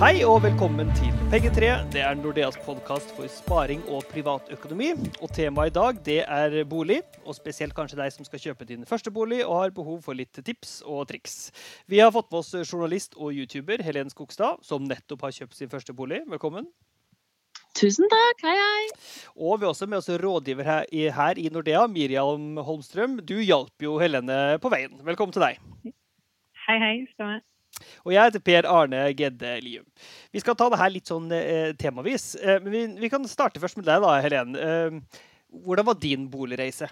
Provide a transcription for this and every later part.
Hei og velkommen til Penge3. Det er Nordeas podkast for sparing og privatøkonomi. Og temaet i dag det er bolig, og spesielt kanskje deg som skal kjøpe din første bolig og har behov for litt tips og triks. Vi har fått med oss journalist og youtuber Helen Skogstad, som nettopp har kjøpt sin første bolig. Velkommen. Tusen takk. Hei, hei. Og vi har også med oss rådgiver her i, Nordea, Miriam Holmstrøm. Du hjalp jo Helene på veien. Velkommen til deg. Hei, hei. Stemmer. Og jeg heter Per Arne Gedde Lium. Vi skal ta det her litt sånn eh, temavis. Eh, men vi, vi, kan starte først med deg, da, Helen. Eh, hvordan var din boligreise?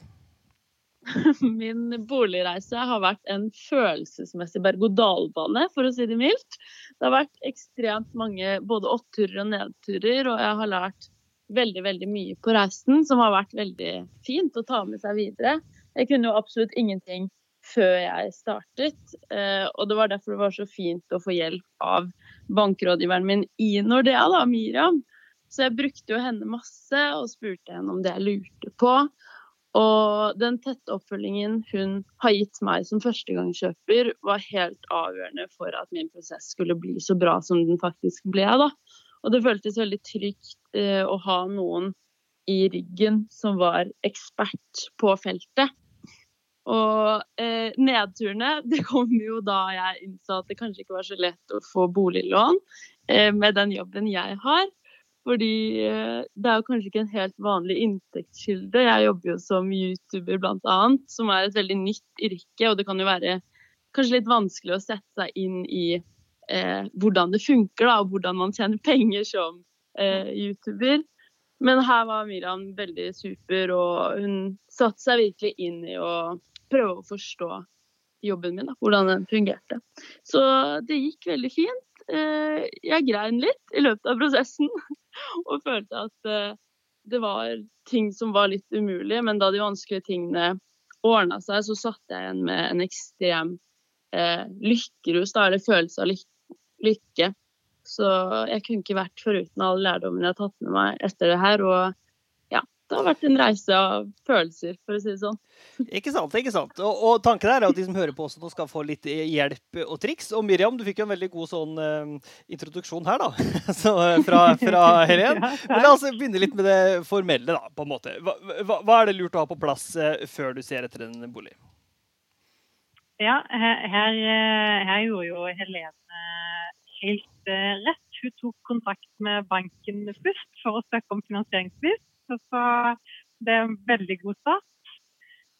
Min boligreise har vært en følelsesmessig berg-og-dal-bane, for å si det mildt. Det har vært ekstremt mange både oppturer og nedturer, og jeg har lært veldig veldig mye på reisen, som har vært veldig fint å ta med seg videre. Jeg kunne jo absolutt ingenting før jeg startet. Eh, og det var derfor det var så fint å få hjelp av bankrådgiveren min i Nordea, da, Miriam. Så jeg brukte jo henne masse og spurte henne om det jeg lurte på. Og den tette oppfølgingen hun har gitt meg som førstegangskjøper, var helt avgjørende for at min prosess skulle bli så bra som den faktisk ble. da. Og det føltes veldig trygt eh, å ha noen i ryggen som var ekspert på feltet. Og eh, nedturene det kom jo da jeg innså at det kanskje ikke var så lett å få boliglån eh, med den jobben jeg har. Fordi eh, det er jo kanskje ikke en helt vanlig inntektskilde. Jeg jobber jo som YouTuber bl.a., som er et veldig nytt yrke. Og det kan jo være kanskje litt vanskelig å sette seg inn i eh, hvordan det funker, da, og hvordan man tjener penger som eh, YouTuber. Men her var Miriam veldig super, og hun satte seg virkelig inn i å prøve å forstå jobben min, da, hvordan den fungerte. Så det gikk veldig fint. Eh, jeg grein litt i løpet av prosessen og følte at eh, det var ting som var litt umulige, men da de vanskelige tingene ordna seg, så satt jeg igjen med en ekstrem eh, lykkerus, da, eller følelse av lykke. Så jeg kunne ikke vært foruten all lærdommen jeg har tatt med meg etter det her. Og det har vært en reise av følelser, for å si det sånn. Ikke sant. ikke sant. Og, og tanken er at de som hører på også nå skal få litt hjelp og triks. Og Miriam, du fikk jo en veldig god sånn uh, introduksjon her, da. Så, fra, fra Helen. Men la oss begynne litt med det formelle, da, på en måte. Hva, hva, hva er det lurt å ha på plass uh, før du ser etter en bolig? Ja, her, her, eh, her gjorde jo Helene helt uh, rett. Hun tok kontakt med banken først for å søke om finansieringsbevis. Så det er en veldig god start.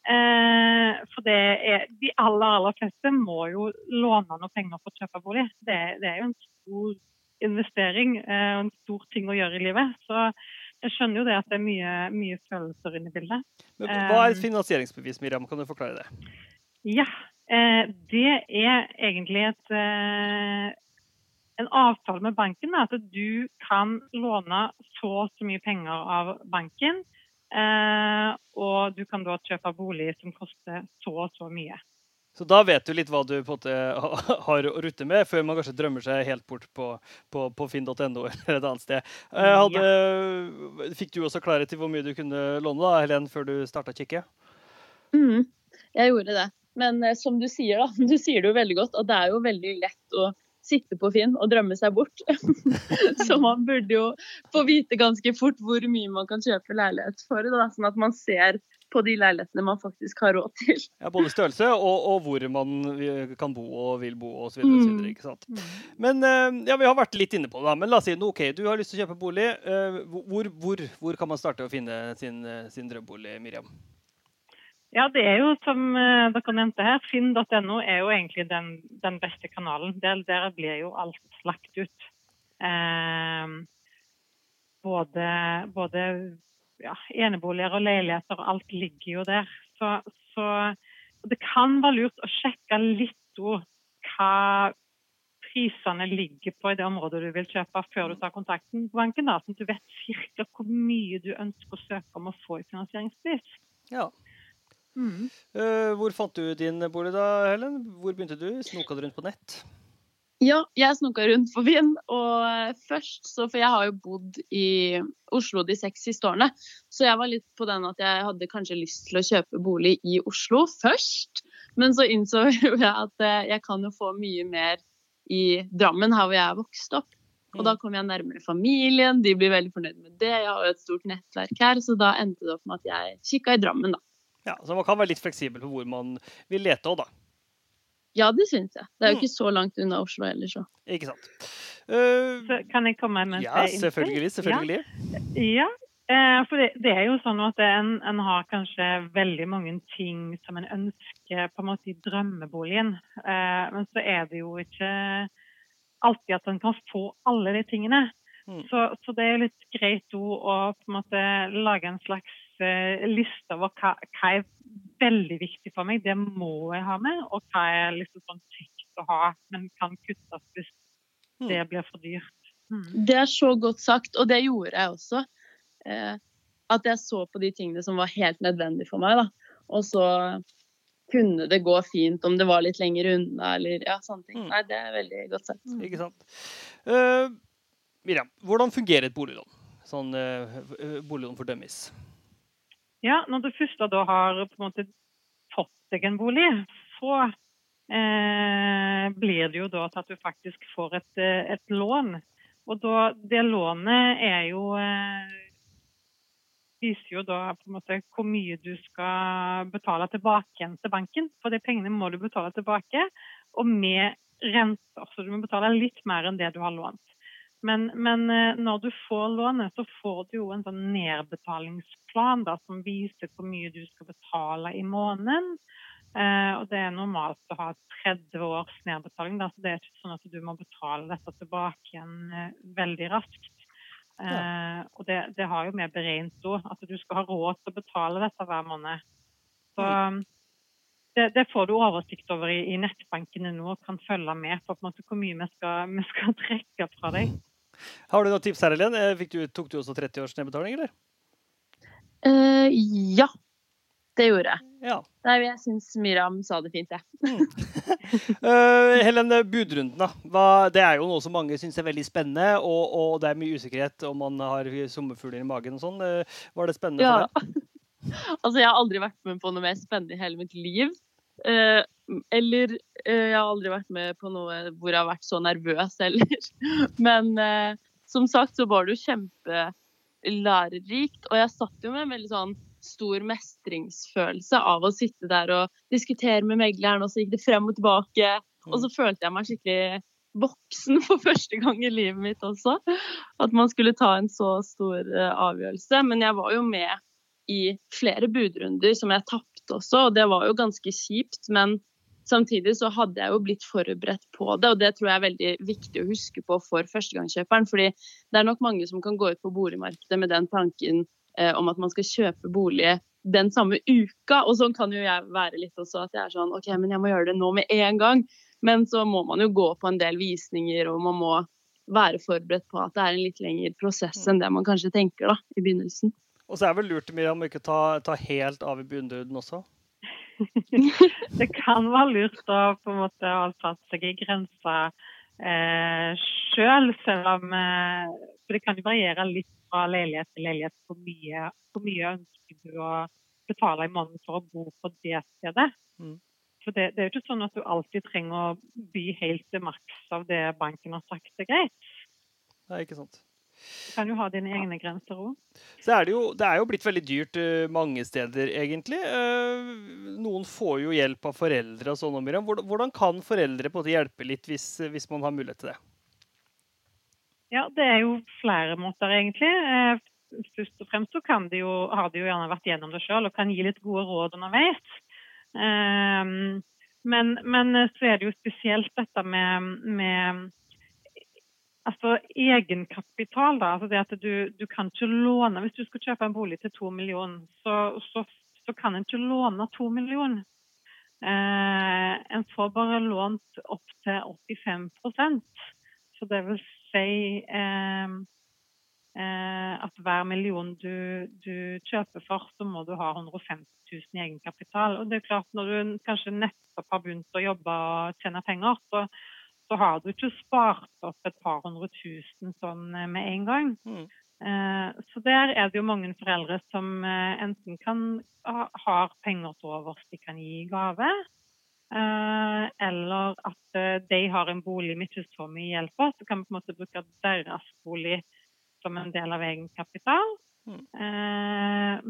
Eh, for det er, de aller aller fleste må jo låne noe penger for å kjøpe bolig. Det, det er jo en stor investering eh, og en stor ting å gjøre i livet. Så jeg skjønner jo det at det er mye, mye følelser inne i bildet. Men hva er et eh, finansieringsbevis, Miriam? Kan du forklare det? Ja, eh, det er egentlig et eh, en avtale med banken er at du kan låne så og så mye penger av banken. Eh, og du kan da kjøpe bolig som koster så og så mye. Så da vet du litt hva du på en måte har å rutte med, før man kanskje drømmer seg helt bort på, på, på finn.no eller et annet sted. Eh, hadde, ja. Fikk du også klarhet til hvor mye du kunne låne, da, Helen, før du starta kikket? kikke? Mm, jeg gjorde det. Men eh, som du sier, da, du sier det jo veldig godt, at det er jo veldig lett å sitte på Finn og drømme seg bort. så man burde jo få vite ganske fort hvor mye man kan kjøpe leilighet for, da, sånn at man ser på de leilighetene man faktisk har råd til. Ja, Både størrelse og, og, hvor man kan bo og vil bo osv. Mm. Ikke sant? Mm. Men eh, ja, vi har vært litt inne på det. Men la oss si nå, OK, du har lyst til å kjøpe bolig. Eh, hvor, hvor, hvor kan man starte å finne sin, sin drømbolig, Miriam? Ja, det er jo som eh, dere nevnte her, finn.no er jo egentlig den, den beste kanalen. Der, der, blir jo alt lagt ut. Eh, både, både ja, eneboliger og leiligheter, alt ligger jo der. Så, så, det kan være lurt å sjekke litt hva prisene ligger på i det området du vil kjøpe, før du tar kontakten med banken. Da, sånn at du vet ca. hvor mye du ønsker å søke om å få i finansieringspris. Ja. Mm. Uh, hvor fant du din bolig da, Helen? Hvor begynte du? Snoka du rundt på nett? Ja, jeg snoka rundt på Finn. Og først så For jeg har jo bodd i Oslo de seks siste årene. Så jeg var litt på den at jeg hadde kanskje lyst til å kjøpe bolig i Oslo først. Men så innså jo jeg at eh, jeg kan jo få mye mer i Drammen, her hvor jeg er vokst opp. Og da kom jeg nærmere familien, de blir veldig fornøyd med det. Jeg har jo et stort nettverk her, så da endte det opp med at jeg kikka i Drammen, da. Ja, Så man kan være litt fleksibel på hvor man vil lete òg, da. Ja, det syns jeg. Det er jo Mm. ikke så langt unna Oslo ellers òg. Ikke sant. Uh, Så kan jeg komme med ja, innspill? selvfølgelig. Selvfølgelig. Ja, eh, for det, det er jo sånn at en, en har kanskje veldig mange ting som en ønsker på en måte i drømmeboligen. Eh, men så er det jo ikke alltid at en kan få alle de tingene. Mm. Så, så det er litt greit å på en måte lage en slags eh, liste over hva, hva er veldig viktig for meg, det må jeg ha med, og hva er liksom sånn kjekt å ha, men kan kuttes hvis Mm. det blir for dyrt. Mm. Det er så godt sagt, og det gjorde jeg også. Eh, at jeg så på de tingene som var helt nødvendige for meg, da. Og så kunne det gå fint om det var litt lenger unna, eller ja, sånne ting. Mm. Nei, det er veldig godt sagt. Ikke sant. Eh, Miriam, hvordan fungerer et boliglån? Sånn eh, boliglån for dummies. Ja, når du først da har på en måte fått deg en bolig, så eh, blir det jo da til at du faktisk får et, eh, et lån. Og da, det lånet er jo eh, viser jo da på en måte hvor mye du skal betale tilbake igjen til banken. For de pengene må du betale tilbake, og med renter. Så du må betale litt mer enn det du har lånt. Men, men eh, når du får lånet, så får du jo en sånn nedbetalingsplan da, som viser hvor mye du skal betale i måneden. Eh, og det er normalt å ha 30 års nedbetaling, da, så det er ikke sånn at du må betale dette tilbake igjen eh, veldig raskt. Eh, og det, det har jo vi beregnet òg, at du skal ha råd til å betale dette hver måned. Så det, det får du oversikt over i, i nettbankene nå og kan følge med på, på måte, hvor mye vi skal, vi skal trekke fra deg. Har du noen tips her, Helen? Eh, du, tok du også 30 års nedbetaling, eller? Uh, ja, det gjorde jeg. Ja. Nei, jeg syns Miriam sa det fint, jeg. uh, Helen, budrunden, da. Hva, det er jo noe som mange syns er veldig spennende, og, og det er mye usikkerhet om man har sommerfugler i magen og sånn. Uh, var det spennende Ja. for deg? Altså, jeg har aldri vært med på noe mer spennende i hele mitt liv. Uh, eller eh, jeg har aldri vært med på noe hvor jeg har vært så nervøs heller. Men eh, som sagt så var det jo kjempelærerikt. Og jeg satt jo med en veldig sånn stor mestringsfølelse av å sitte der og diskutere med megleren, og så gikk det frem og tilbake. Og så følte jeg meg skikkelig voksen for første gang i livet mitt også. At man skulle ta en så stor eh, avgjørelse. Men jeg var jo med i flere budrunder som jeg tapte også, og det var jo ganske kjipt. Men samtidig så hadde jeg jo blitt forberedt på det, og det tror jeg er veldig viktig å huske på for førstegangskjøperen. fordi det er nok mange som kan gå ut på boligmarkedet med den tanken eh, om at man skal kjøpe bolig den samme uka. Og sånn kan jo jeg være litt også, at jeg er sånn OK, men jeg må gjøre det nå med en gang. Men så må man jo gå på en del visninger, og man må være forberedt på at det er en litt lengre prosess enn det man kanskje tenker da, i begynnelsen. Og så er det vel lurt Miriam, å ikke ta, ta helt av i bunnrunden også? Det kan være lurt å på en måte satt seg i grensa eh, sjøl, selv om eh, For det kan jo variere litt fra leilighet til leilighet hvor mye, hvor mye ønsker du å betale i måneden for å bo på det stedet. Mm. For det, det er jo ikke sånn at du alltid trenger å by helt til maks av det banken har sagt er greit. Nei, ikke sant. Du kan jo ha dine egne grenser òg. Så er det, jo, det er jo blitt veldig dyrt eh, mange steder, egentlig. Eh, noen får jo hjelp av foreldre og sånn. Miriam. Hvordan, kan foreldre på en måte hjelpe litt hvis, hvis man har mulighet til det? Ja, det er jo flere måter, egentlig. Eh, Først og fremst så kan de jo, har de jo gjerne vært gjennom det sjøl og kan gi litt gode råd underveis. Men, men så er det jo spesielt dette med, med altså egenkapital. da, altså det at du, du kan ikke låne Hvis du skal kjøpe en bolig til to millioner, så, så, så kan en ikke låne to millioner. Eh, en får bare lånt opp til 85% Så det vil si eh, eh, at hver million du, du kjøper for, så må du ha 150 000 i egenkapital. Og det er klart, når du kanskje nettopp har begynt å jobbe og tjene penger, så, så har du ikke spart opp et par hundre tusen sånn eh, med en gang. Mm. Eh, Så der er det jo mange foreldre som eh, enten kan ha, har penger til overs de kan gi i gave, eller at de har en bolig vi ikke så mye hjelp av, så kan vi på en måte bruke deres bolig som en del av egenkapital. Mm.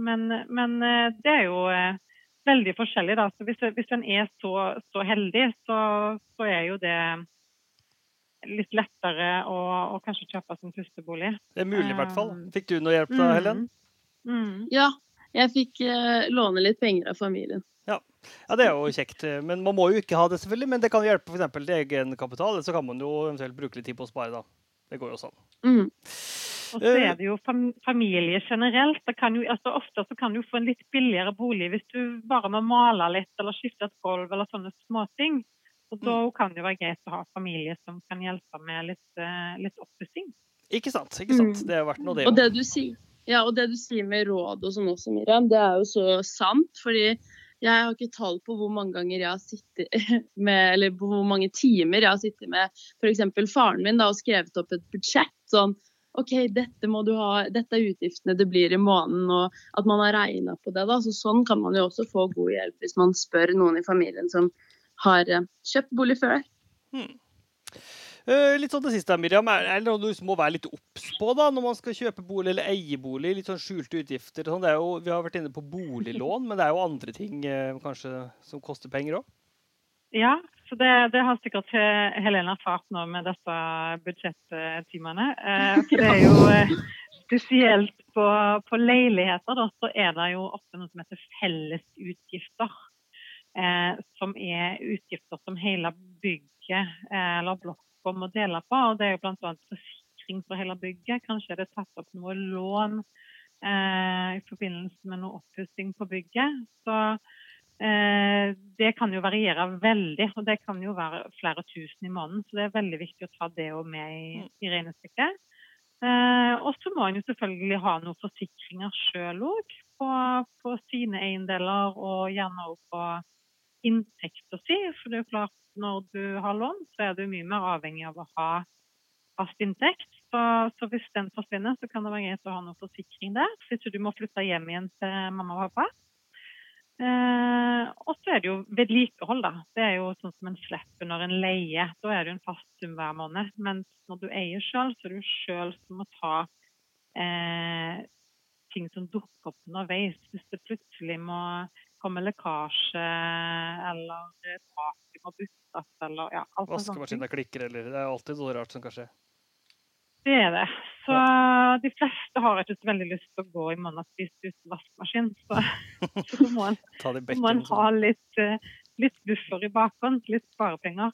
Men, men det er jo veldig forskjellig. Da. Så hvis, hvis en er så, så heldig, så, så, er jo det litt lettere å, å, kanskje kjøpe sin første bolig. Det er mulig, i hvert fall. Fikk du noe hjelp da, Helen? Mm. Mm. Ja, jeg fikk eh, låne litt penger av familien. Ja. ja. det er jo kjekt. Men man må jo ikke ha det, selvfølgelig. Men det kan hjelpe f.eks. til egenkapital. Så kan man jo eventuelt bruke litt tid på å spare, da. Det går jo sånn. Mm. Og så er det jo familie generelt. Jo, altså ofte så kan du få en litt billigere bolig hvis du bare må male litt eller skifte et gulv eller sånne småting. Og da mm. kan det jo være greit å ha familie som kan hjelpe med litt, uh, litt oppussing. Ikke sant. ikke sant. Mm. Det har vært noe, det. Og det du sier, ja, og det du sier med råd og sånn også, Miriam, det er jo så sant. fordi jeg har ikke tall på hvor mange ganger jeg har sittet med, eller hvor mange timer jeg har sittet med f.eks. faren min da, og skrevet opp et budsjett. sånn OK, dette må du ha, dette er utgiftene det blir i måneden, og at man har regna på det. da, så Sånn kan man jo også få god hjelp hvis man spør noen i familien som har eh, kjøpt bolig før. Hmm. Uh, litt sånn det siste, Miriam. Er det noe du må være litt obs på da, når man skal kjøpe bolig eller eie bolig? Litt sånn skjulte utgifter. Sånn. Jo, vi har vært inne på boliglån, men det er jo andre ting uh, kanskje som koster penger òg? Ja, så det, det, har sikkert Helene erfart nå med disse budsjettimene. Eh, for det er jo eh, spesielt på, på leiligheter, da, så er det jo ofte noe som heter fellesutgifter. Eh, som er utgifter som hele bygget eh, eller blokka må dele på. og Det er jo bl.a. forsikring for hele bygget. Kanskje er det tatt opp noe lån eh, i forbindelse med noe oppussing på bygget. Så Eh, det kan jo variere veldig, og det kan jo være flere tusen i måneden. Så det er veldig viktig å ta det med i, mm. i regnestykket. Eh, og så må en jo selvfølgelig ha noen forsikringer sjøl òg på, på, sine eiendeler, og gjerne òg på inntekta si. For det er jo klart, når du har lån, så er du mye mer avhengig av å ha fast inntekt. Så, så hvis den forsvinner, så kan det være greit å ha noe forsikring der. Hvis du må flytte hjem igjen til mamma og pappa. Eh, og så er det jo vedlikehold, da. Det er jo sånn som en slipper under en leie. Da er det jo en fast sum hver måned. Mens når du eier sjøl, så er det jo sjøl som må ta eh, ting som dukker opp underveis. Hvis det plutselig må komme lekkasje, eller taket må byttes, eller ja, alt sånt. Vaskemaskinen klikker, eller Det er alltid noe rart som kan skje. Det er det. Så de fleste har ikke så veldig lyst til å gå i månedsvis uten vaskemaskin. Så, så må en, må en ha litt, eh, litt, buffer i bakhånd, litt sparepenger.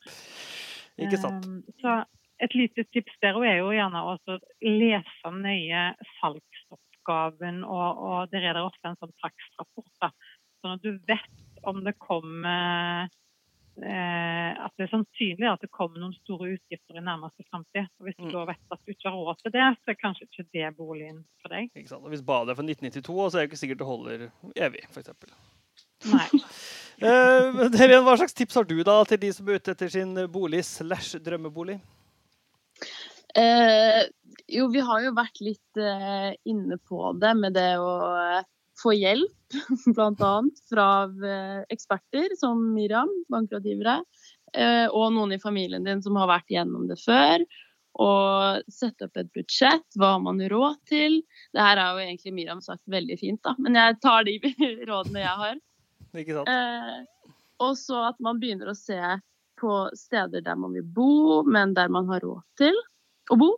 Ikke sant. Um, så et lite tips der er jo gjerne å lese nøye salgsoppgaven, og, og der er det ofte en sånn takstrapport. Sånn at du vet om det kom Eh, at det er sannsynlig at det kommer noen store utgifter i nærmeste framtid. Hvis du mm. da vet at du ikke har råd til det, så er kanskje ikke det boligen for deg. Ikke sant? Og hvis badet er fra 1992, så er det ikke sikkert det holder evig, f.eks. Nei. Helen, hva slags tips har du da til de som er ute etter sin bolig slash drømmebolig? Eh, jo, vi har jo vært litt eh, inne på det med det å få hjelp, bl.a. fra eh, eksperter som Miriam, bankrådgivere, eh, og noen i familien din som har vært gjennom det før. Og sette opp et budsjett. Hva har man råd til? Det her har jo egentlig Miriam sagt veldig fint, da. Men jeg tar de rådene jeg har. Ikke sant? Eh, og så at man begynner å se på steder der man vil bo, men der man har råd til å bo.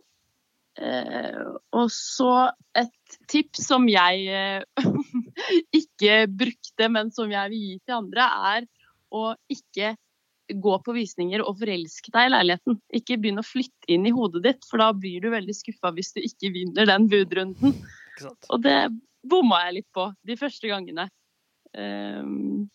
Eh, og så et tips som jeg eh, ikke brukte, men som jeg vil gi til andre, er å ikke gå på visninger og forelske deg i leiligheten. Ikke begynn å flytte inn i hodet ditt, for da blir du veldig skuffa hvis du ikke vinner den budrunden. Og det bomma jeg litt på de første gangene. Um,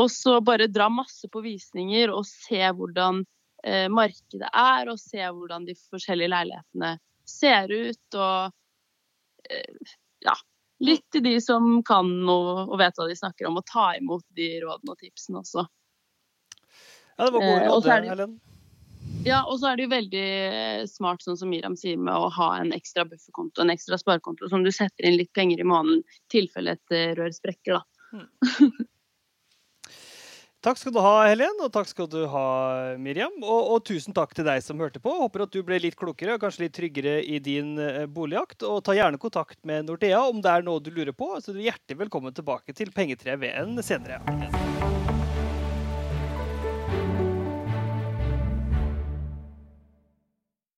og så bare dra masse på visninger og se hvordan uh, markedet er, og se hvordan de forskjellige leilighetene ser ut, og eh, ja. Litt til de som kan noe og vet hva de snakker om, og ta imot de rådene og tipsene også. Ja, det var gode eh, råd, Helen. Ja, og så er det jo veldig smart, sånn som Miriam sier, med å ha en ekstra bufferkonto, en ekstra sparekonto som du setter inn litt penger i måneden i tilfelle et eh, rør sprekker, da. Hmm. Takk skal du ha, Helen, og takk skal du ha, Miriam. Og, og, tusen takk til deg som hørte på. Håper at du ble litt klokere og kanskje litt tryggere i din uh, boligjakt. Og ta gjerne kontakt med Nordea om det er noe du lurer på. Så du er hjertelig velkommen tilbake til Pengetreet ved en senere.